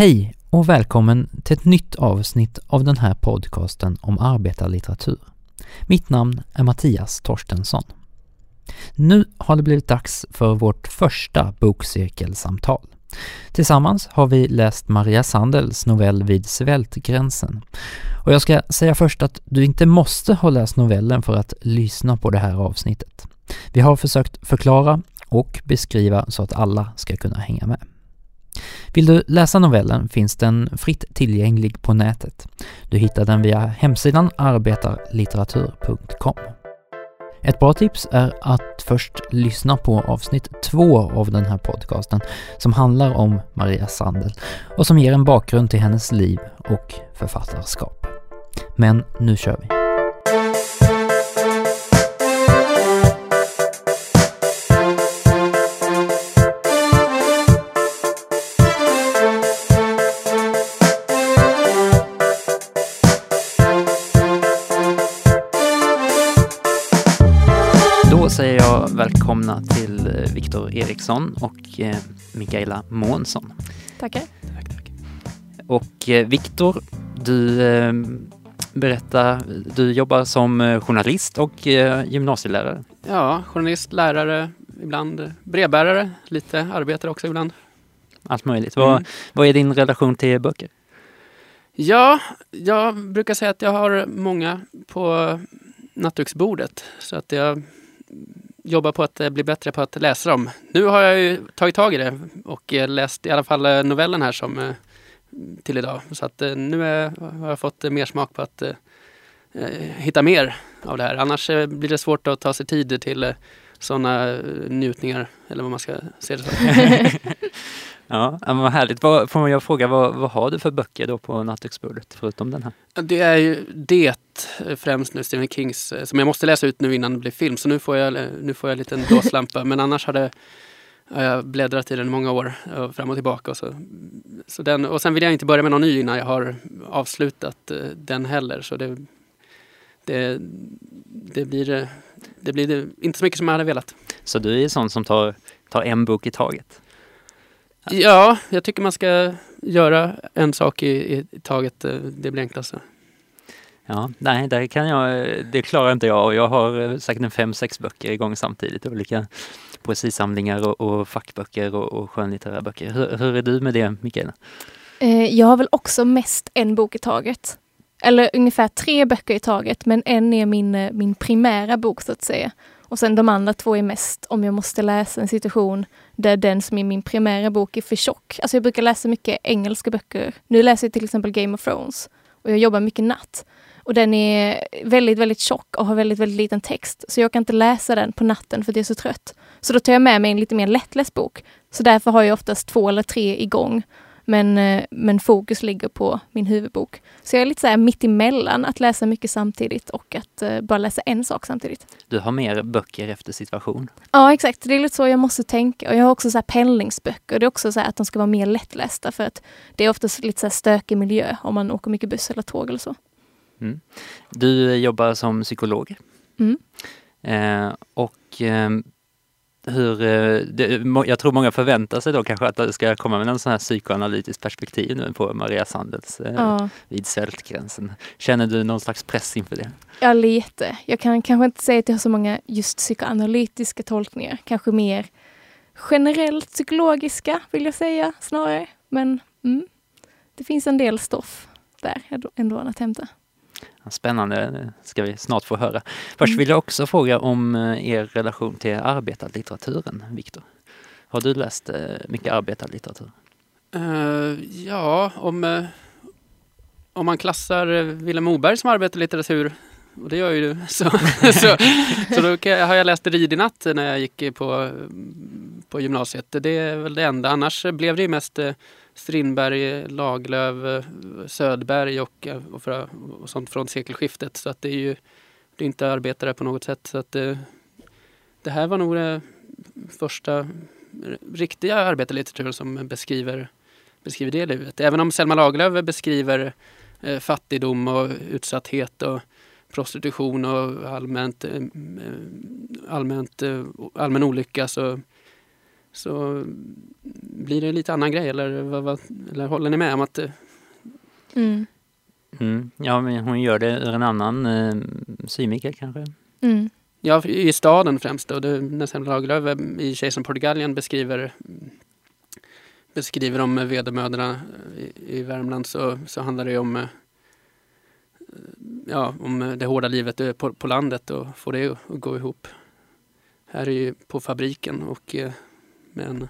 Hej och välkommen till ett nytt avsnitt av den här podcasten om arbetarlitteratur. Mitt namn är Mattias Torstensson. Nu har det blivit dags för vårt första bokcirkelsamtal. Tillsammans har vi läst Maria Sandels novell Vid svältgränsen. Och jag ska säga först att du inte måste ha läst novellen för att lyssna på det här avsnittet. Vi har försökt förklara och beskriva så att alla ska kunna hänga med. Vill du läsa novellen finns den fritt tillgänglig på nätet. Du hittar den via hemsidan arbetarlitteratur.com. Ett bra tips är att först lyssna på avsnitt två av den här podcasten som handlar om Maria Sandel och som ger en bakgrund till hennes liv och författarskap. Men nu kör vi! Säger jag välkomna till eh, Viktor Eriksson och eh, Mikaela Månsson. Tackar. Tack, tack. Och eh, Viktor, du berättar, du jobbar som journalist och gymnasielärare. Ja, journalist, lärare, ibland brevbärare, lite arbetare också ibland. Allt möjligt. Vad, Mm. vad är din relation till böcker? Ja, jag brukar säga att jag har många på nattduksbordet så att jag jobba på att eh, bli bättre på att läsa dem. Nu har jag ju tagit tag i det och eh, läst i alla fall eh, novellen här som till idag. Så att nu har jag fått mer smak på att hitta mer av det här. Annars blir det svårt att ta sig tid till sådana njutningar, eller vad man ska se det som. Ja, men vad härligt. Vad, får jag fråga, vad, vad har du för böcker då på nattduksbordet förutom den här? Det är ju det eh, främst nu, Stephen Kings, eh, som jag måste läsa ut nu innan det blir film. Så nu får jag, eh, nu får jag en liten blåslampa. Men annars har, det, jag bläddrat i den i många år, eh, fram och tillbaka. Och, så. Så den, och sen vill jag inte börja med någon ny innan jag har avslutat eh, den heller. Så det, det, det blir, eh, det blir inte så mycket som jag hade velat. Så du är sån som tar, tar en bok i taget? Ja, jag tycker man ska göra en sak i, i taget. eh, Det blir enklast. Ja, nej, där kan jag, det klarar inte jag och jag har eh, säkert en fem, sex böcker igång samtidigt. Olika poesisamlingar och, och fackböcker och, och skönlitterära böcker. Hur, hur är du med det, Mikaela? Eh, jag har väl också mest en bok i taget. Eller ungefär tre böcker i taget, men en är min, eh, min primära bok så att säga. Och sen de andra två är mest om jag måste läsa en situation där den som är min primära bok är för tjock. Alltså jag brukar läsa mycket engelska böcker. Nu läser jag till exempel Game of Thrones och jag jobbar mycket natt. Och den är väldigt, väldigt tjock och har väldigt, väldigt liten text. Så jag kan inte läsa den på natten för att jag är så trött. Så då tar jag med mig en lite mer lättläst bok. Så därför har jag oftast två eller tre igång. Men, eh, men fokus ligger på min huvudbok. Så jag är lite så här mitt emellan att läsa mycket samtidigt och att eh, bara läsa en sak samtidigt. Du har mer böcker efter situation. Ja exakt, det är lite så jag måste tänka. Och jag har också så här pendlingsböcker. Det är också så här att de ska vara mer lättlästa för att det är oftast lite så här stökig miljö om man åker mycket buss eller tåg eller så. Du jobbar som psykolog. Mm. Eh, och eh, hur, eh, det, jag tror många förväntar sig då kanske att du ska komma med en sån här psykoanalytisk perspektiv nu på Maria Sandels eh, Ja. vid svältgränsen. Känner du någon slags press inför det? Ja, lite. Jag kan kanske inte säga att jag har så många just psykoanalytiska tolkningar. Kanske mer generellt psykologiska vill jag säga snarare. Men mm, det finns en del stoff där ändå att hämta. Spännande, ska vi snart få höra. Först Mm. vill jag också fråga om eh, er relation till arbetarlitteraturen, Viktor. Har du läst eh, mycket arbetarlitteratur? Eh, ja, om, om man klassar uh, Vilhelm Moberg som arbetarlitteratur, och det gör ju du, så, så, så då kan, jag- har jag läst Rid i natt när jag gick på, på gymnasiet. Det är väl det enda. Annars blev det ju mest Strindberg, Lagerlöf, Södberg Söderberg och, och, för, och sånt från sekelskiftet. Så att det är ju det är inte arbetare på något sätt. Så att, det, det här var nog det första riktiga arbetarlitteraturen som beskriver, beskriver det livet. Även om Selma Lagerlöf beskriver eh, fattigdom och utsatthet och prostitution och allmänt, eh, eh allmänt, eh, allmän olycka så, så blir det lite annan grej. Eller, vad, vad, eller håller ni med om att eh, Mm. Mm. Ja, men hon gör det ur en annan eh, synvinkel kanske. Mm. Ja, i staden främst då. Det, Nästan Lagerlöf i Kejsaren på Galgen beskriver beskriver om vedermödorna i, i Värmland så, så handlar det om eh, ja, om det hårda livet eh, på, på landet och få det att gå ihop. Här är ju på fabriken och eh, med en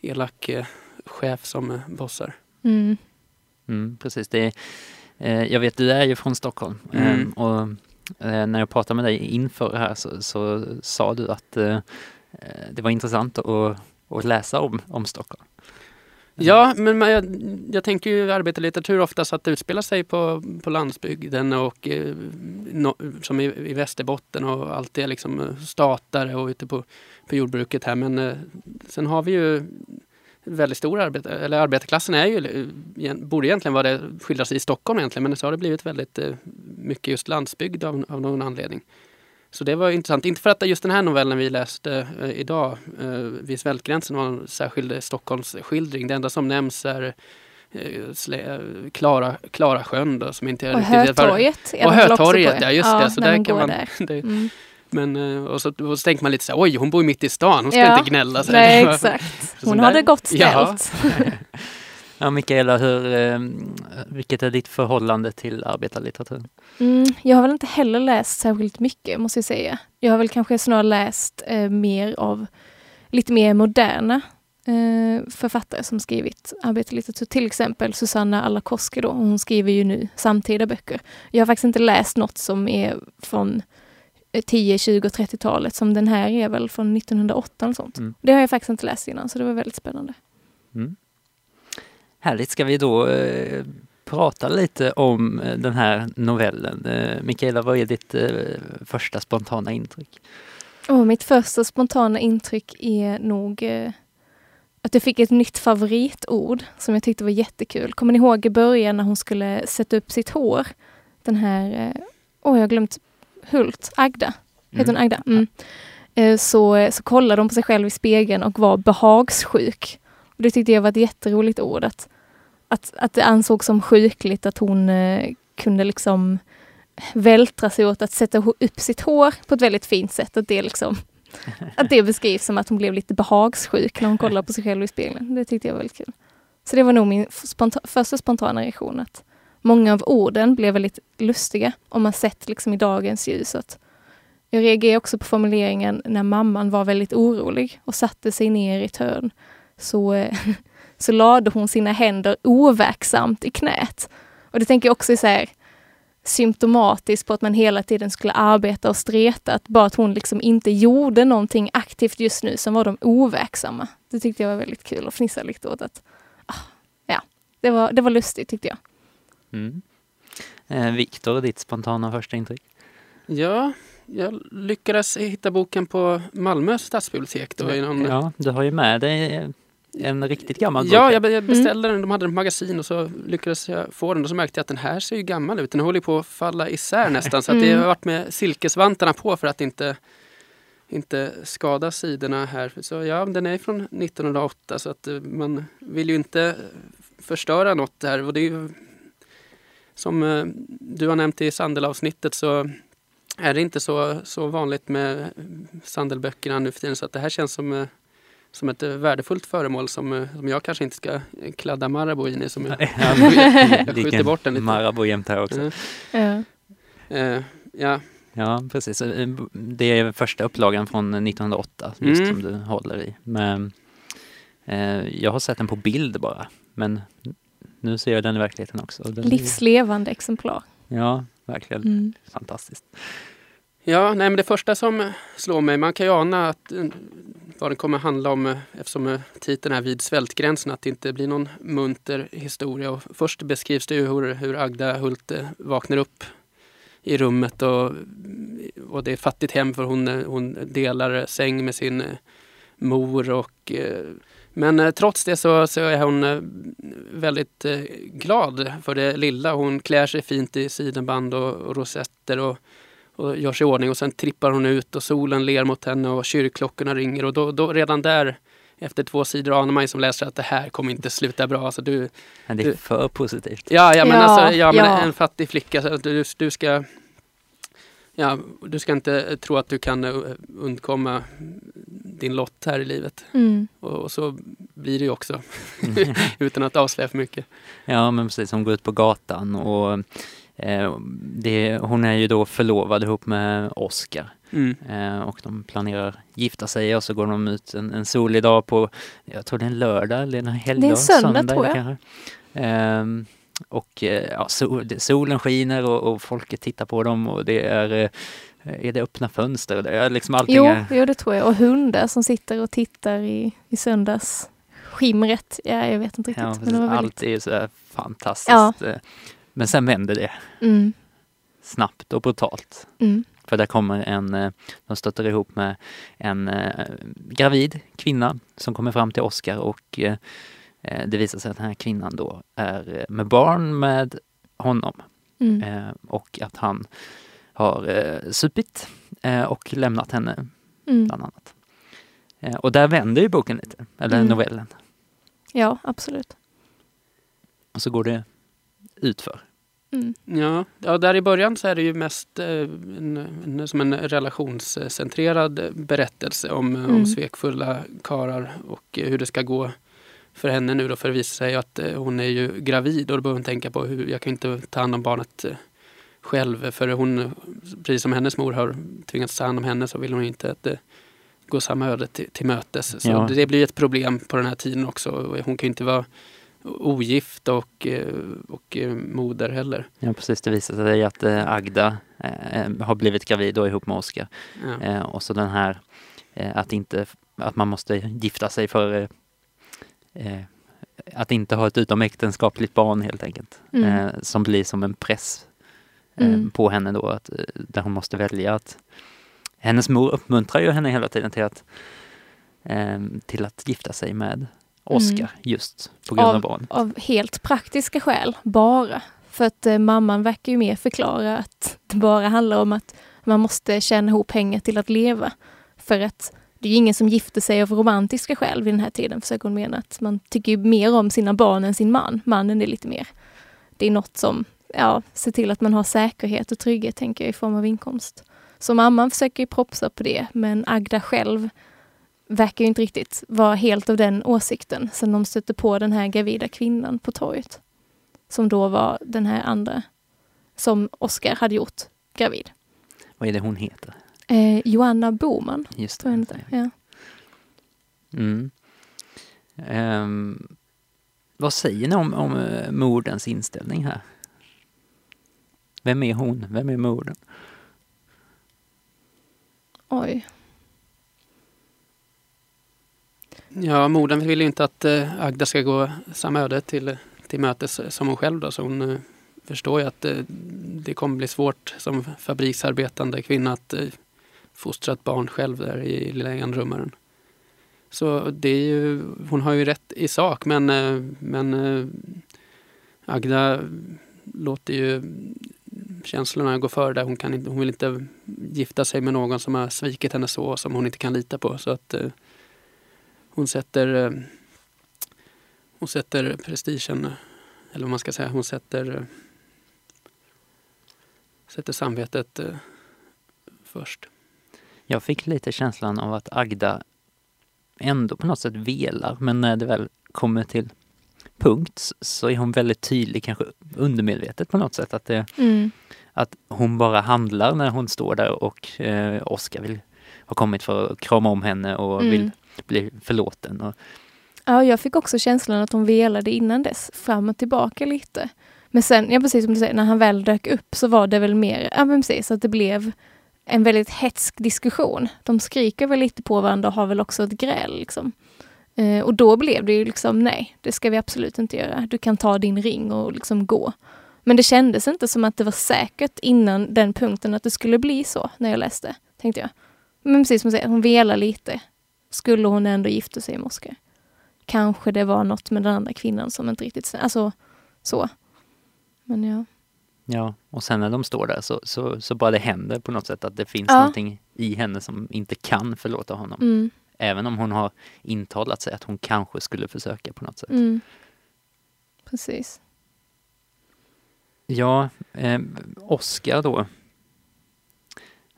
elak eh, chef som eh, bossar. Mm. Mm, precis, det är, eh, jag vet du är ju från Stockholm Mm. Ehm, och eh, när jag pratade med dig inför det här så, så sa du att eh, eh, det var intressant att, att läsa om, om Stockholm. Ja, men man, jag, jag tänker ju arbetarlitteratur oftast att det utspelar sig på, på landsbygden och eh, no, som i, i Västerbotten och allt det liksom eh, statare och ute på, på jordbruket här. Men eh, sen har vi ju väldigt stor arbete, eller arbetarklassen är ju, borde egentligen vara det skildras i Stockholm egentligen, men så har det blivit väldigt mycket just landsbygd av, av någon anledning. Så det var intressant. Inte för att just den här novellen vi läste eh, idag, eh, Vid svältgränsen, var en särskild Stockholmsskildring. Det enda som nämns är eh, eh, Klara, Klara sjön då, som inte är Och riktigt Hötorget Och Hötorget, ja just det. Så där man kan man, där. det, Mm. men, eh, och, så, och så tänker man lite så här, oj hon bor mitt i stan, hon ska Ja. inte gnälla. Så Nej, exakt. Så Hon där- har det gott Ja. ställt. Ja, Mikaela, hur, eh, vilket är ditt förhållande till arbetarlitteratur? Mm, jag har väl inte heller läst särskilt mycket, måste jag säga. Jag har väl kanske snarare läst eh, mer av lite mer moderna eh, författare som skrivit arbetarlitteratur. Till exempel Susanna Alakoski då. Hon skriver ju nu samtida böcker. Jag har faktiskt inte läst något som är från eh, 10, 20 och 30-talet som den här är väl från 1908 eller sånt. Mm. Det har jag faktiskt inte läst innan så det var väldigt spännande. Mm. Härligt, ska vi då eh, prata lite om eh, den här novellen? Eh, Mikaela, vad är ditt eh, första spontana intryck? Och mitt första spontana intryck är nog eh, att jag fick ett nytt favoritord som jag tyckte var jättekul. Kommer ni ihåg i början när hon skulle sätta upp sitt hår? Den här, eh, åh jag har glömt, Hult, Agda, heter hon Agda? Mm. Så, så kollade hon på sig själv i spegeln och var behagssjuk. Och det tyckte jag var ett jätteroligt ord. Att, att, att det ansågs som sjukligt att hon eh, kunde liksom vältra sig åt att sätta upp sitt hår på ett väldigt fint sätt. Att det, liksom, att det beskrivs som att hon blev lite behagssjuk när hon kollade på sig själv i spegeln. Det tyckte jag var väldigt kul. Så det var nog min sponta- första spontana reaktion. Att många av orden blev väldigt lustiga om man sett liksom i dagens ljus. Att jag reagerar också på formuleringen när mamman var väldigt orolig och satte sig ner i ett hörn. Så, så lade hon sina händer overksamt i knät. Och det tänker jag också är så här, symptomatiskt på att man hela tiden skulle arbeta och streta. Att bara att hon liksom inte gjorde någonting aktivt just nu som var de overksamma. Det tyckte jag var väldigt kul och fnissa lite åt att, ah, ja, det var, det var lustigt tyckte jag. Mm. Eh, Viktor, ditt spontana första intryck? Ja, jag lyckades hitta boken på Malmö stadsbibliotek. Då, i någon, Ja, du har ju med dig en riktigt gammal bok. Ja, här. jag jag beställde den. De hade den på magasin och så lyckades jag få den. Och så märkte jag att den här ser ju gammal ut. Den håller på att falla isär nästan. Så att det Mm. har varit med silkesvantarna på för att inte, inte skada sidorna här. Så ja, den är från 1908 så att eh, man vill ju inte förstöra något där. Och det är ju, som eh, du har nämnt i Sandel-avsnittet så är det inte så, så vanligt med Sandelböckerna nu för tiden. Så att det här känns som eh, som ett eh, värdefullt föremål som, eh, som jag kanske inte ska eh, kladda Marabou in i. Som jag, Ja, jag skjuter bort den lite. Marabou jämt här också. Mm. Ja. Ja, Ja, precis. Det är första upplagan från 1908, just Mm. som du håller i. Men, jag har sett den på bild bara, men nu ser jag den i verkligheten också. Den är- Livslevande exemplar. Ja, verkligen Mm. fantastiskt. ja nej, men det första som slår mig, man kan ju ana att, vad den kommer handla om eh, eftersom eh, titeln är vid svältgränsen, att det inte blir någon munter historia. Och först beskrivs det ju hur, hur Agda Hult eh, vaknar upp i rummet och, och det är fattigt hem för hon, hon delar säng med sin mor och men trots det så, så är hon väldigt glad för det lilla. Hon klär sig fint i sidenband och, och rosetter och, och gör sig i ordning och sen trippar hon ut och solen ler mot henne och kyrkklockorna ringer och då, då redan där efter två sidor anar man ju som läsare att det här kommer inte sluta bra. Alltså du, Men det är Du- för positivt. ja, ja, men Ja, alltså, ja, men ja. en fattig flicka, så du, du ska Ja, du ska inte tro att du kan eh, undkomma din lott här i livet. Mm. Och, och så blir det ju också, utan att avslöja för mycket. Ja men precis, hon går ut på gatan och det, hon är ju då förlovad ihop med Oscar. Mm. Eh, och de planerar gifta sig och så går de ut en, en solig dag på, jag tror det är en lördag eller en helgdag. Det är en söndag, tror jag. kanske. Ehm, och eh, ja, sol, solen skiner och, och folket tittar på dem och det är, eh, är det öppna fönster och det är liksom allting Jo, är, jo, det tror jag. Och hundar som sitter och tittar i, i söndags skimret. Ja, jag vet inte riktigt. ja, men det var allt väldigt... är ju så fantastiskt. Ja. Men sen vänder det Mm, snabbt och brutalt. mm, För där kommer en, eh, de stöter ihop med en eh, gravid kvinna som kommer fram till Oscar och eh, det visar sig att den här kvinnan då är med barn med honom mm, och att han har supit och lämnat henne mm. bland annat. Och där vänder ju boken lite, eller Mm. novellen. Ja, absolut. Och så går det utför. Mm, Ja, ja, där i början så är det ju mest eh, en, en, som en relationscentrerad berättelse om, eh, om Mm. svekfulla karar och hur det ska gå för henne nu då för det visar sig att eh, hon är ju gravid och då behöver hon tänka på hur jag kan inte ta hand om barnet eh, själv för hon, precis som hennes mor har tvingats ta hand om henne så vill hon inte att det går samma öde till, till mötes. Så Ja. det blir ett problem på den här tiden också. Hon kan ju inte vara ogift och, eh, och eh, moder heller. Ja precis, det visar sig att eh, Agda eh, har blivit gravid är ihop med Oscar. Ja. Eh, och så den här eh, att inte, att man måste gifta sig för att inte ha ett utomäktenskapligt barn helt enkelt. Mm. Eh, som blir som en press eh, Mm. på henne då, att, där hon måste välja att hennes mor uppmuntrar ju henne hela tiden till att eh, till att gifta sig med Oscar Mm. just på grund av, Av- barn. Av helt praktiska skäl, bara. För att eh, mamman verkar ju mer förklara att det bara handlar om att man måste tjäna ihop pengar till att leva. För att det är ju ingen som gifter sig av romantiska skäl vid den här tiden, försöker hon mena. Att man tycker ju mer om sina barn än sin man. Mannen är lite mer. Det är något som, ja, ser till att man har säkerhet och trygghet, tänker jag, i form av inkomst. Så mamman försöker ju propsa på det, men Agda själv verkar ju inte riktigt vara helt av den åsikten sen de stötte på den här gravida kvinnan på torget. Som då var den här andra som Oscar hade gjort gravid. Vad är det hon heter? Eh, Joanna Boman, Just jag inte. Ja. Mm. Ehm, vad säger ni om, om uh, moderns inställning här? Vem är hon? Vem är modern? Oj. Ja, modern vill ju inte att eh, Agda ska gå samma öde till, till mötes eh, som hon själv då, så hon eh, förstår ju att eh, det kommer bli svårt som fabriksarbetande kvinna att eh, fostra ett barn själv där i lilla enrummaren. Så det är ju, hon har ju rätt i sak men, eh, men eh, Agda låter ju känslorna gå före där. Hon, kan inte, hon vill inte gifta sig med någon som har svikit henne så som hon inte kan lita på. Så att eh, hon sätter eh, hon sätter prestigen, eller vad man ska säga, hon sätter eh, sätter samvetet eh, först. Jag fick lite känslan av att Agda ändå på något sätt velar, men när det väl kommer till punkt så är hon väldigt tydlig, kanske undermedvetet på något sätt, att, det, Mm. att hon bara handlar när hon står där och eh, Oskar vill ha kommit för att krama om henne och Mm. vill blir förlåten. Och, Ja, jag fick också känslan att hon velade innan dess, fram och tillbaka lite. Men sen, ja precis som du säger, när han väl dök upp så var det väl mer, ja men precis, att det blev en väldigt hetsk diskussion. De skriker väl lite på varandra och har väl också ett gräl liksom. Eh, och då blev det ju liksom, nej, det ska vi absolut inte göra. Du kan ta din ring och liksom gå. Men det kändes inte som att det var säkert innan den punkten att det skulle bli så när jag läste, tänkte jag. Men precis som du säger, hon velar lite. Skulle hon ändå gifta sig med Oscar? Kanske det var något med den andra kvinnan som inte riktigt... Alltså, så. Men ja. ja, och sen när de står där så, så, så bara det händer på något sätt att det finns Ja. någonting i henne som inte kan förlåta honom. Mm. Även om hon har intalat sig att hon kanske skulle försöka på något sätt. Mm. Precis. Ja, eh, Oskar då.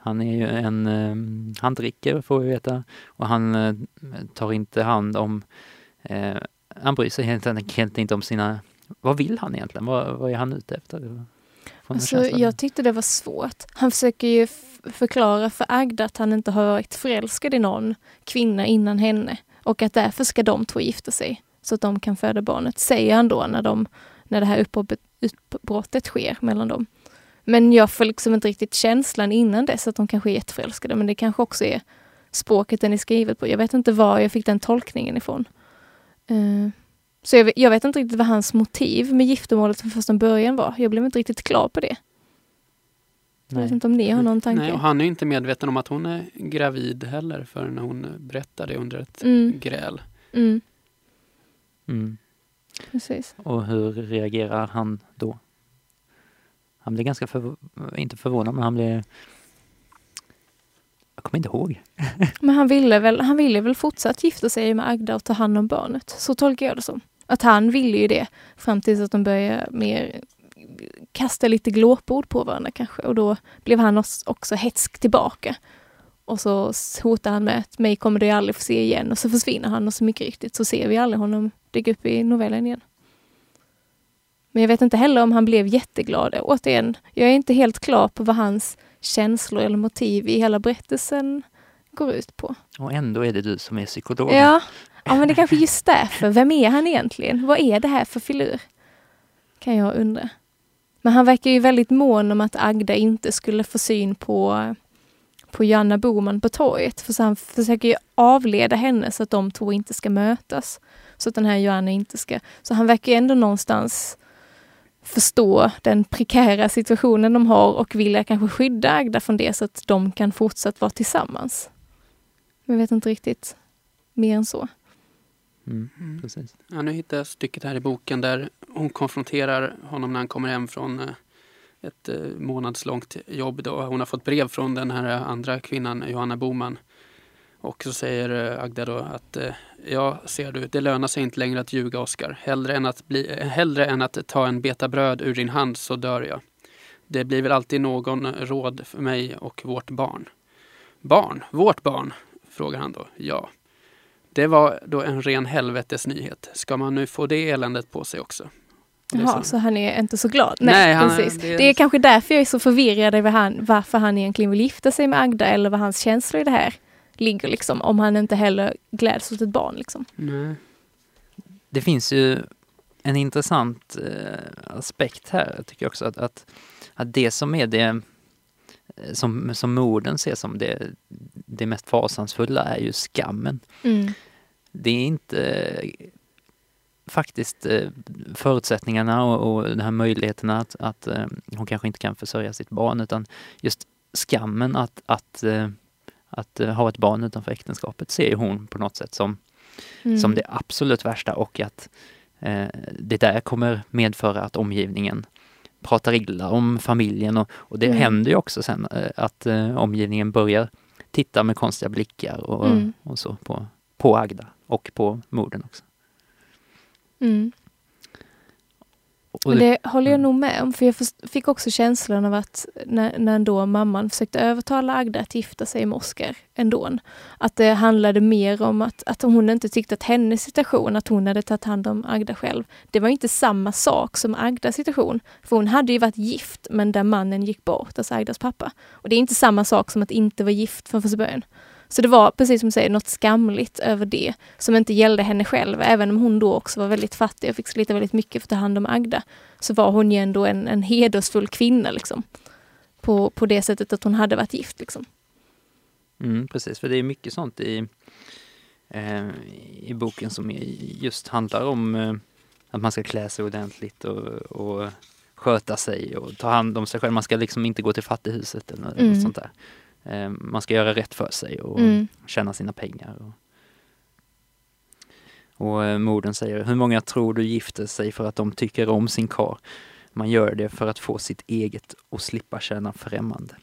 Han är ju en, eh, han dricker får vi veta och han eh, tar inte hand om, eh, han bryr sig helt enkelt inte om sina, vad vill han egentligen? Vad, vad är han ute efter? Alltså, jag tyckte det var svårt. Han försöker ju förklara för Agda att han inte har varit förälskad i någon kvinna innan henne och att därför ska de två gifta sig så att de kan föda barnet, säger han då när, de, när det här uppbrottet sker mellan dem. Men jag får liksom inte riktigt känslan innan dess att de kanske är jätteförälskade, men det kanske också är språket den är skrivet på. Jag vet inte var jag fick den tolkningen ifrån. Uh, så jag vet, jag vet, inte riktigt vad hans motiv med giftermålet från första början var. Jag blev inte riktigt klar på det. Jag vet inte om ni har någon tanke? Nej, och han är inte medveten om att hon är gravid heller förrän hon berättar det under ett mm. gräl. Mm. Mm. Precis. Och hur reagerar han då? Han blir ganska, förv inte förvånad, men han blir... Jag kommer inte ihåg. men han ville, väl, han ville väl fortsatt gifta sig med Agda och ta hand om barnet. Så tolkar jag det som. Att han ville ju det fram tills att de började mer kasta lite glåpord på varandra kanske. Och då blev han också hetsk tillbaka. Och så hotar han med att mig kommer du aldrig få se igen och så försvinner han och så mycket riktigt så ser vi aldrig honom dyka upp i novellen igen. Men jag vet inte heller om han blev jätteglad. Återigen, jag är inte helt klar på vad hans känslor eller motiv i hela berättelsen går ut på. Och ändå är det du som är psykolog. Ja, ja men det är kanske just därför. Vem är han egentligen? Vad är det här för filur? Kan jag undra. Men han verkar ju väldigt mån om att Agda inte skulle få syn på, på Janna Boman på torget. För så han försöker ju avleda henne så att de två inte ska mötas. Så att den här Johanna inte ska... Så han verkar ju ändå någonstans förstå den prekära situationen de har och vilja kanske skydda Agda från det så att de kan fortsatt vara tillsammans. Jag vet inte riktigt mer än så. Mm, mm. precis. Ja, nu hittar jag stycket här i boken där hon konfronterar honom när han kommer hem från eh, ett eh, månadslångt jobb. Då. Hon har fått brev från den här andra kvinnan, Johanna Boman. Och så säger eh, Agda då att ja, ser du, det lönar sig inte längre att ljuga, Oskar. Hellre, än att hellre än att ta en beta bröd ur din hand så dör jag. Det blir väl alltid någon råd för mig och vårt barn. Barn? Vårt barn? frågar han då. Ja. Det var då en ren helvetes nyhet. Ska man nu få det eländet på sig också? Jaha, så han är inte så glad? Nej, Nej han, precis. Det... det... är kanske därför jag är så förvirrad över han, varför han egentligen vill gifta sig med Agda eller vad hans känslor i det här ligger liksom. Om han inte heller gläds åt ett barn liksom. Nej. Det finns ju en intressant eh, aspekt här tycker jag också att, att, att det som är det eh, som, som morden ser som det, det mest fasansfulla är ju skammen. Mm. Det är inte faktiskt eh, förutsättningarna och, och de här möjligheterna att, att eh, hon kanske inte kan försörja sitt barn utan just skammen att, att, eh, att ha ett barn utanför äktenskapet ser hon på något sätt som, mm. som det absolut värsta och att det där kommer medföra att omgivningen pratar illa om familjen och, och det mm. händer ju också sen att omgivningen börjar titta med konstiga blickar och, mm. och så på, på Agda och på morden också. Mm. Och det, det håller jag mm. nog med om, för jag fick också känslan av att när, när då mamman försökte övertala Agda att gifta sig med Oskar ändå, att det handlade mer om att, att hon inte tyckte att hennes situation, att hon hade tagit hand om Agda själv, det var inte samma sak som Agdas situation. För hon hade ju varit gift, men där mannen gick bort, alltså Agdas pappa. Och det är inte samma sak som att inte vara gift från första början. Så det var precis som du säger, något skamligt över det som inte gällde henne själv. Även om hon då också var väldigt fattig och fick slita väldigt mycket för att ta hand om Agda, så var hon ju ändå en, en hedersfull kvinna liksom. På, på det sättet att hon hade varit gift liksom. Mm, precis, för det är mycket sånt i, eh, i boken som just handlar om eh, att man ska klä sig ordentligt och, och sköta sig och ta hand om sig själv. Man ska liksom inte gå till fattighuset eller mm. något sånt där. Eh, man ska göra rätt för sig och mm. tjäna sina pengar. Och, och eh, morden säger, hur många tror du gifter sig för att de tycker om sin kar? Man gör det för att få sitt eget och slippa känna främmande.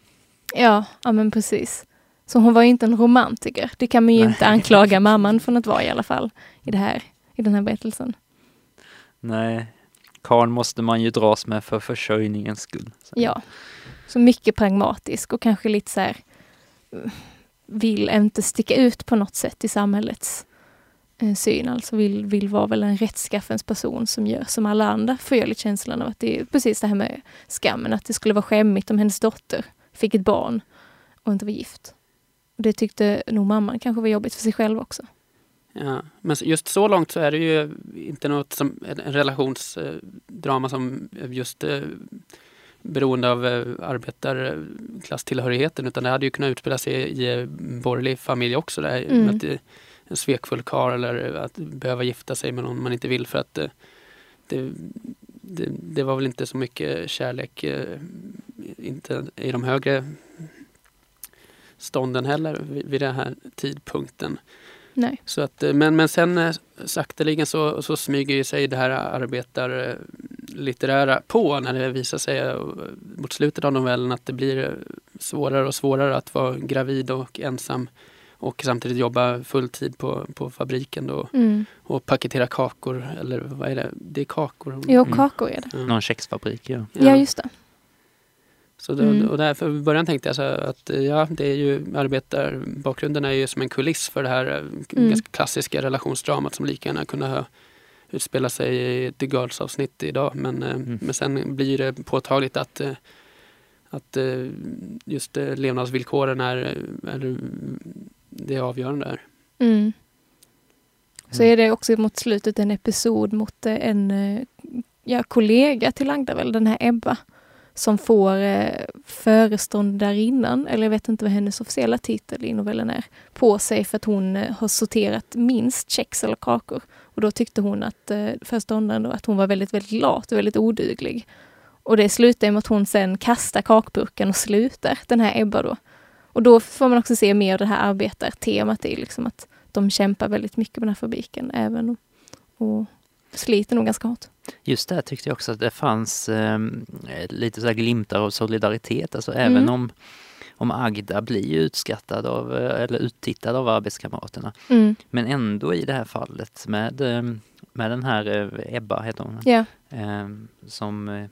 Ja, ja men precis. Så hon var ju inte en romantiker. Det kan man ju Nej. inte anklaga mamman för att vara i alla fall i, det här, i den här berättelsen. Nej, karln måste man ju dras med för försörjningens skull. Så. Ja. Så mycket pragmatisk och kanske lite så här vill inte sticka ut på något sätt i samhällets eh, syn. Alltså vill, vill vara väl en rättskaffens person som gör som alla andra. Får jag lite känslan av att det är precis det här med skammen, att det skulle vara skämmigt om hennes dotter fick ett barn och inte var gift. Och det tyckte nog mamman kanske var jobbigt för sig själv också. Ja, men just så långt så är det ju inte något som en relationsdrama som just eh, beroende av eh, arbetarklasstillhörigheten utan det hade ju kunnat utspela sig i en borgerlig familj också. Där, Mm. med att det, en svekfull karl eller att behöva gifta sig med någon man inte vill för att eh, det, det, det var väl inte så mycket kärlek eh, inte i de högre stånden heller vid, den här tidpunkten. Nej. Så att, eh, men, men sen eh, sakteligen så, så smyger sig det här arbetarlitterära på när det visar sig eh, mot slutet av novellen att det blir eh, svårare och svårare att vara gravid och ensam och samtidigt jobba fulltid på, på fabriken då, Mm. och paketera kakor eller vad är det? Det är kakor. Jo, Mm. kakor är det. Ja. Någon kexfabrik, ja. Ja, just det. Så då, Mm. och därför i början tänkte jag så att ja, det är ju arbetarbakgrunden är ju som en kuliss för det här eh, Mm. ganska klassiska relationsdramat som lika gärna kunde ha utspelat sig i The Girls avsnitt idag. Men, eh, Mm. men sen blir det påtagligt att, eh, att eh, just levnadsvillkoren är, är det avgörande där. Mm. Så Mm. är det också mot slutet en episod mot en ja, kollega till Agda, väl, den här Ebba, som får eh, föreståndarinnan, eller jag vet inte vad hennes officiella titel i novellen är, på sig för att hon eh, har sorterat minst kex eller kakor. Och då tyckte hon att eh, föreståndaren då, att hon var väldigt, väldigt lat och väldigt oduglig. Och det slutar med att hon sen kastar kakburken och slutar, den här Ebba då. Och då får man också se mer av det här arbetartemat i liksom att de kämpar väldigt mycket på den här fabriken även och, och sliter nog ganska hårt. Just där tyckte jag också att det fanns eh, lite så glimtar av solidaritet. Alltså Mm. även om, om Agda blir utskattad av, eh, eller uttittad av arbetskamraterna. Mm. Men ändå i det här fallet med, eh, med den här eh, Ebba, heter hon, Ja. eh, som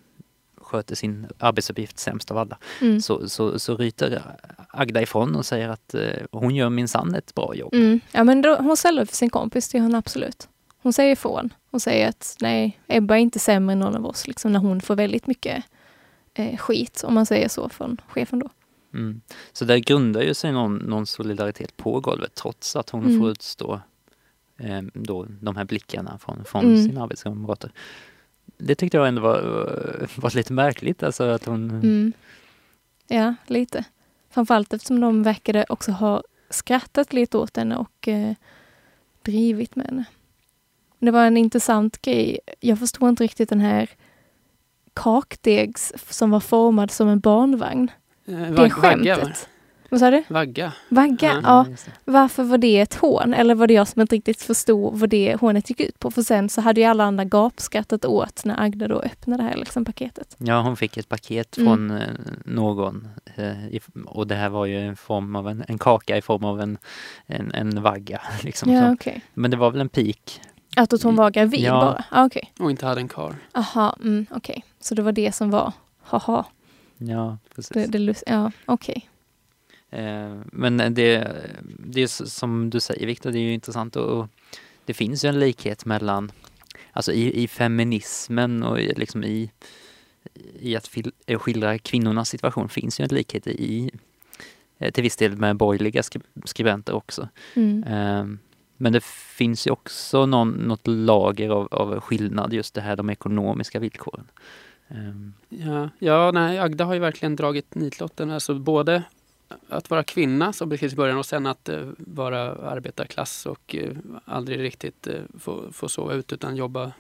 sköter sin arbetsuppgift sämst av alla. Mm. Så, så, så ryter Agda ifrån och säger att eh, hon gör minsann ett bra jobb. Mm. Ja men då, hon ställer för sin kompis, det gör hon absolut. Hon säger ifrån. Hon säger att nej, Ebba är inte sämre än någon av oss, liksom när hon får väldigt mycket eh, skit, om man säger så, från chefen då. Mm. Så där grundar ju sig någon, någon solidaritet på golvet trots att hon Mm. får utstå eh, då, de här blickarna från, från Mm. sina arbetskamrater. Det tyckte jag ändå var, var lite märkligt, alltså att hon... Mm. Ja, lite. Framförallt eftersom de verkade också ha skrattat lite åt henne och eh, drivit med henne. Det var en intressant grej. Jag förstod inte riktigt den här kakdegs som var formad som en barnvagn. Eh, Det vag- skämtet. Vagga, va? Vad sa du? Vagga. Vagga? Ja. Ja. det. Varför var det ett hån? Eller var det jag som inte riktigt förstod vad det hånet gick ut på? För sen så hade ju alla andra gapskrattat åt när Agda då öppnade det här liksom, paketet. Ja, hon fick ett paket Mm. från eh, någon eh, och det här var ju en form av en, en kaka i form av en, en, en vagga. Liksom, Ja, okej. Men det var väl en pik. Att, att hon var gravid Ja. bara? Ah, okej. Och inte hade en karl. Aha, mm, okej. Så det var det som var, haha. Ja, precis. Det, det, ja, okej. Eh, Men det, det är som du säger Viktor, det är ju intressant och och det finns ju en likhet mellan, alltså i, i feminismen och i, liksom i, i att fil, eh, skildra kvinnornas situation finns ju en likhet i, eh, till viss del med borgerliga skri- skribenter också. Mm. Eh, Men det finns ju också någon, något lager av, av skillnad, just det här de ekonomiska villkoren. Eh, Ja, ja nej, Agda har ju verkligen dragit nitlotten. Alltså både att vara kvinna som beskrivs i början och sen att eh, vara arbetarklass och eh, aldrig riktigt eh, få, få sova ut utan jobba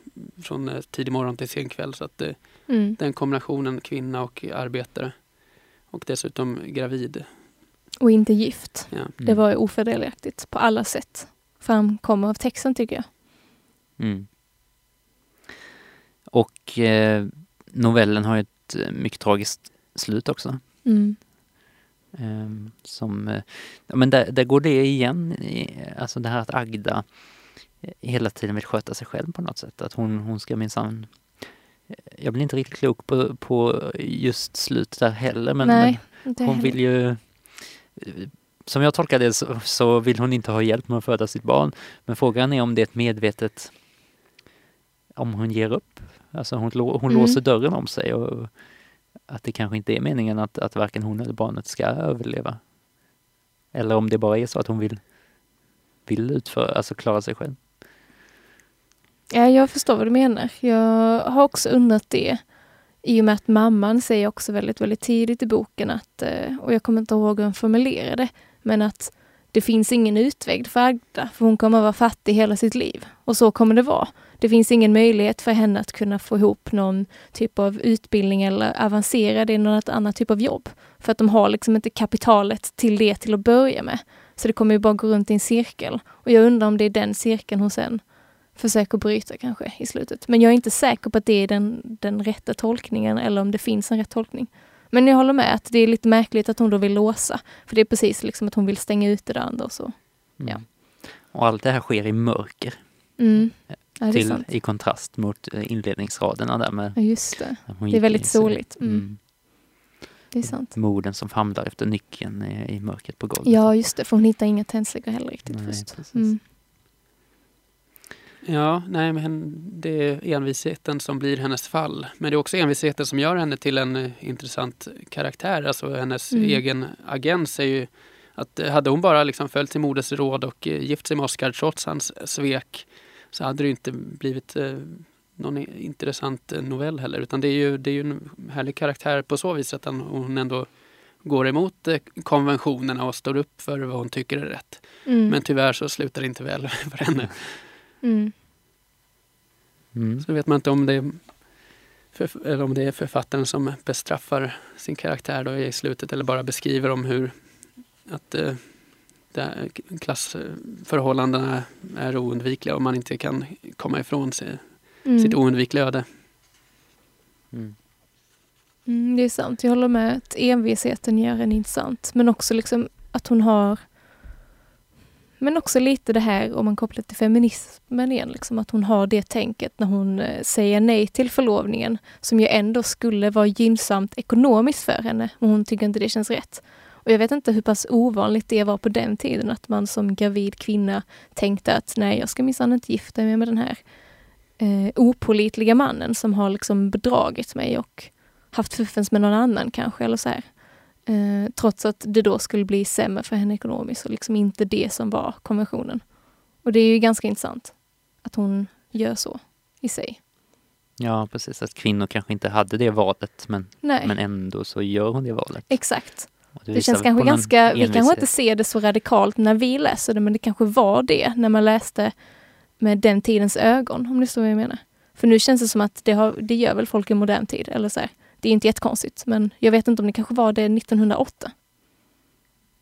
från eh, tidig morgon till sen kväll. Så att Mm. den kombinationen kvinna och arbetare och dessutom gravid. Och inte gift. Ja. Det var ofördelaktigt på alla sätt. Framkommer av texten tycker jag. Mm. Och eh, novellen har ju ett eh, mycket tragiskt slut också. Mm. Ehm, som, eh, ja, men där, där går det igen, alltså det här att Agda eh, hela tiden vill sköta sig själv på något sätt. Att hon, hon ska minsann... eh, Jag blir inte riktigt klok på, på just slutet där heller men, Nej, men hon heller. vill ju... Som jag tolkar det så, så vill hon inte ha hjälp med att föda sitt barn. Men frågan är om det är ett medvetet... Om hon ger upp. Alltså hon, hon Mm. låser dörren om sig och att det kanske inte är meningen att, att varken hon eller barnet ska överleva. Eller om det bara är så att hon vill, vill utföra, alltså klara sig själv. Ja, jag förstår vad du menar. Jag har också undrat det. I och med att mamman säger också väldigt, väldigt tidigt i boken att, eh, och jag kommer inte ihåg hur hon formulerade men att det finns ingen utväg för Agda, för hon kommer att vara fattig hela sitt liv. Och så kommer det vara. Det finns ingen möjlighet för henne att kunna få ihop någon typ av utbildning eller avancera i något annat typ av jobb. För att de har liksom inte kapitalet till det till att börja med. Så det kommer ju bara gå runt i en cirkel. Och jag undrar om det är den cirkeln hon sen försöker bryta kanske i slutet. Men jag är inte säker på att det är den, den rätta tolkningen eller om det finns en rätt tolkning. Men jag håller med att det är lite märkligt att hon då vill låsa. För det är precis liksom att hon vill stänga ute det andra och så. Mm. Ja. Och allt det här sker i mörker. Mm. Ja, till. I kontrast mot eh, inledningsraderna där med Ja, just det. Det är väldigt soligt. Mm. Det är sant. Morden som famlar efter nyckeln i, i mörkret på golvet. Ja, just det. För hon hittar inga tändstickor heller riktigt Nej, först. Ja, nej, men det är envisheten som blir hennes fall. Men det är också envisheten som gör henne till en eh, intressant karaktär. Alltså hennes Mm. egen agens är ju att eh, hade hon bara liksom följt sin moders råd och eh, gift sig med Oscar trots hans svek så hade det inte blivit någon intressant novell heller. Utan det är ju, det är ju en härlig karaktär på så vis att hon ändå går emot konventionerna och står upp för vad hon tycker är rätt. Mm. Men tyvärr så slutar det inte väl för henne. Mm. Mm. Så vet man inte om det, är, för, eller om det är författaren som bestraffar sin karaktär då i slutet eller bara beskriver om hur att eh, klassförhållandena är oundvikliga och man inte kan komma ifrån sig, Mm. sitt oundvikliga öde. Mm. Mm, det är sant, jag håller med att envisheten gör en intressant. Men också liksom att hon har men också lite det här om man kopplar till feminismen igen, liksom att hon har det tänket när hon eh, säger nej till förlovningen som ju ändå skulle vara gynnsamt ekonomiskt för henne, men hon tycker inte det känns rätt. Och jag vet inte hur pass ovanligt det var på den tiden att man som gravid kvinna tänkte att nej, jag ska minsann inte gifta mig med den här eh, opolitliga mannen som har liksom bedragit mig och haft fuffens med någon annan kanske, eller så här. Eh, trots att det då skulle bli sämre för henne ekonomiskt och liksom inte det som var konventionen. Och det är ju ganska intressant att hon gör så i sig. Ja, precis. Att kvinnor kanske inte hade det valet men, Nej, men ändå så gör hon det valet. exakt. Det visar känns kanske ganska, vi kanske inte ser det så radikalt när vi läser det, men det kanske var det när man läste med den tidens ögon, om ni förstår vad jag menar. För nu känns det som att det, har, det gör väl folk i modern tid, eller så här. Det är inte jättekonstigt, men jag vet inte om det kanske var det 1908.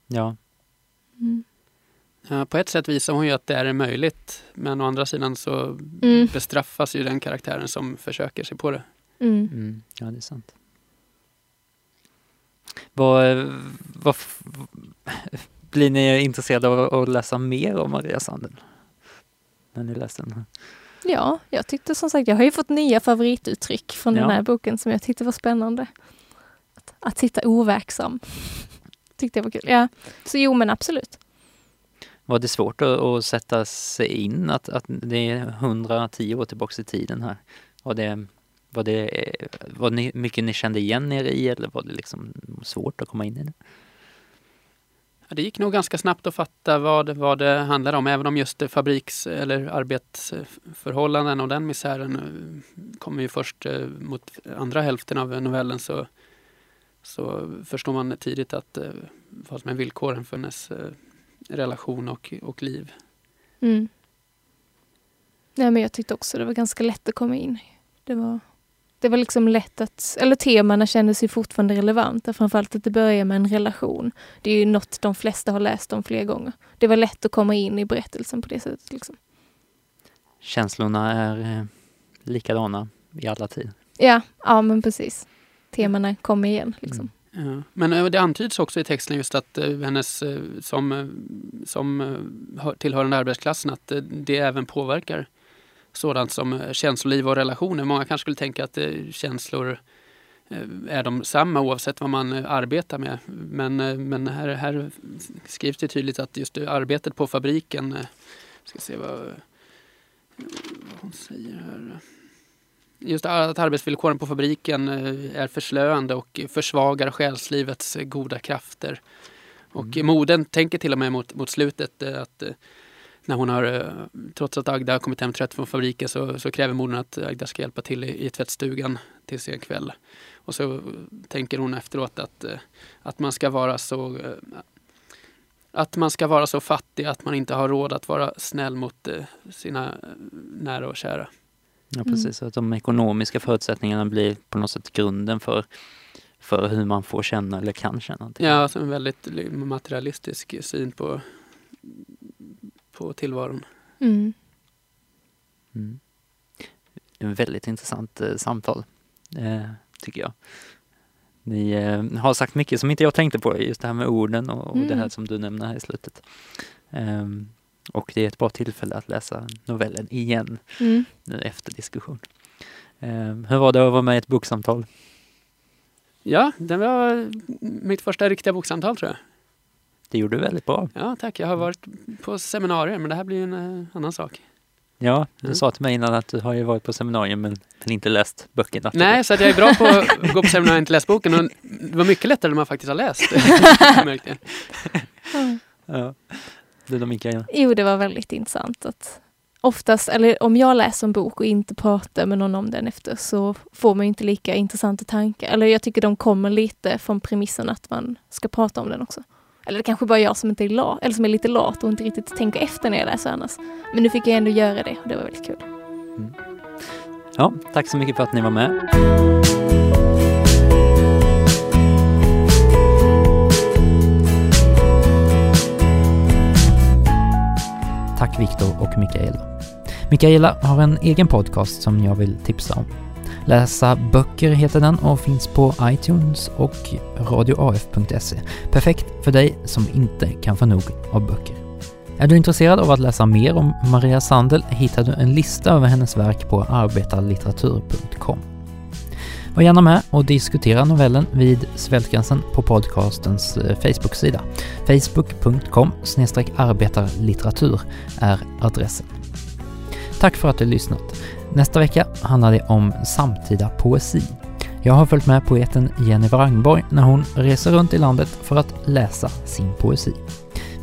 Ja, Mm. Ja, på ett sätt visar hon ju att det är möjligt men å andra sidan så Mm. bestraffas ju den karaktären som försöker sig på det. Mm. mm, ja det är sant. Vad, vad, f- blir ni intresserade av att läsa mer om Maria Sandel? När ni läste den här? Ja, jag tyckte som sagt, jag har ju fått nya favorituttryck från den Ja. här boken som jag tyckte var spännande. Att, att sitta overksam. tyckte jag var kul. Ja, så jo men absolut. Var det svårt att, att sätta sig in att, att det är 110 år tillbaka i tiden här? Var det, var det var ni, mycket ni kände igen er i eller var det liksom svårt att komma in i det? Det gick nog ganska snabbt att fatta vad, vad det handlar om, även om just fabriks eller arbetsförhållanden och den misären eh, kommer ju först eh, mot andra hälften av novellen så, så förstår man tidigt att eh, vad som är villkoren för hennes relation och, och liv. Mm. Nej, men jag tyckte också det var ganska lätt att komma in. Det var, det var liksom lätt att, eller temana kändes ju fortfarande relevanta, framförallt att det börjar med en relation. Det är ju något de flesta har läst om flera gånger. Det var lätt att komma in i berättelsen på det sättet. Liksom. Känslorna är eh, likadana i alla tider. Ja, ja men precis. Temana kommer igen. Liksom. Ja. Men eh, det antyds också i texten just att eh, hennes som, som eh, hör- tillhörande arbetsklassen att det även påverkar sådant som eh, känsloliv och relationer. Många kanske skulle tänka att eh, känslor eh, är de samma oavsett vad man arbetar med. Men, men här, här skrivs det tydligt att just arbetet på fabriken, ska se vad, vad hon säger här. Just att arbetsvillkoren på fabriken är förslöande och försvagar själslivets goda krafter. Och Mm. moden tänker till och med mot, mot slutet att när hon har, eh, trots att Agda har kommit hem trött från fabriken så, så kräver modern att Agda ska hjälpa till i, i tvättstugan till sen kväll. Och så tänker hon efteråt att, eh, att man ska vara så eh, att man ska vara så fattig att man inte har råd att vara snäll mot sina nära och kära. Ja, precis. Så att de ekonomiska förutsättningarna blir på något sätt grunden för, för hur man får känna eller kan känna. någonting. Ja, alltså en väldigt li- materialistisk syn på, på tillvaron. Mm. Mm. Det är ett väldigt intressant eh, samtal, eh, tycker jag. Ni eh, har sagt mycket som inte jag tänkte på, just det här med orden och, och det här Mm. som du nämner här i slutet. Ehm, och det är ett bra tillfälle att läsa novellen igen Mm. nu efter diskussion. Ehm, hur var det att vara med i ett boksamtal? Ja, det var mitt första riktiga boksamtal tror jag. Det gjorde du väldigt bra. Ja, tack. Jag har varit på seminarier, men det här blir en eh, annan sak. Ja, du Mm. sa till mig innan att du har ju varit på seminarium men, men inte läst böckerna. Nej, så att jag är bra på att gå på seminarier och inte läsa boken. Och det var mycket lättare när man faktiskt har läst. märkte. Mm. Ja. Du då Mikaela? Jo, det var väldigt intressant att oftast, eller om jag läser en bok och inte pratar med någon om den efter så får man ju inte lika intressanta tankar. Eller jag tycker de kommer lite från premissen att man ska prata om den också. Eller det kanske bara är jag som inte är lat, eller som är lite lat och inte riktigt tänker efter när jag läser annars. Men nu fick jag ändå göra det och det var väldigt kul. Mm. Ja, tack så mycket för att ni var med. Tack Viktor och Mikaela. Mikaela har en egen podcast som jag vill tipsa om. Läsa böcker heter den och finns på iTunes och radioaf.se. Perfekt för dig som inte kan få nog av böcker. Är du intresserad av att läsa mer om Maria Sandel hittar du en lista över hennes verk på arbetarlitteratur.com. Var gärna med och diskutera novellen vid Svältgränsen på podcastens eh, Facebook-sida. Facebook.com arbetarlitteratur är adressen. Tack för att du lyssnat. Nästa vecka handlar det om samtida poesi. Jag har följt med poeten Jenny Wrangborg när hon reser runt i landet för att läsa sin poesi.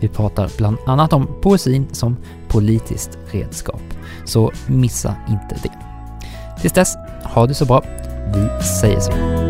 Vi pratar bland annat om poesin som politiskt redskap, så missa inte det. Tills dess, ha det så bra. Vi säger så.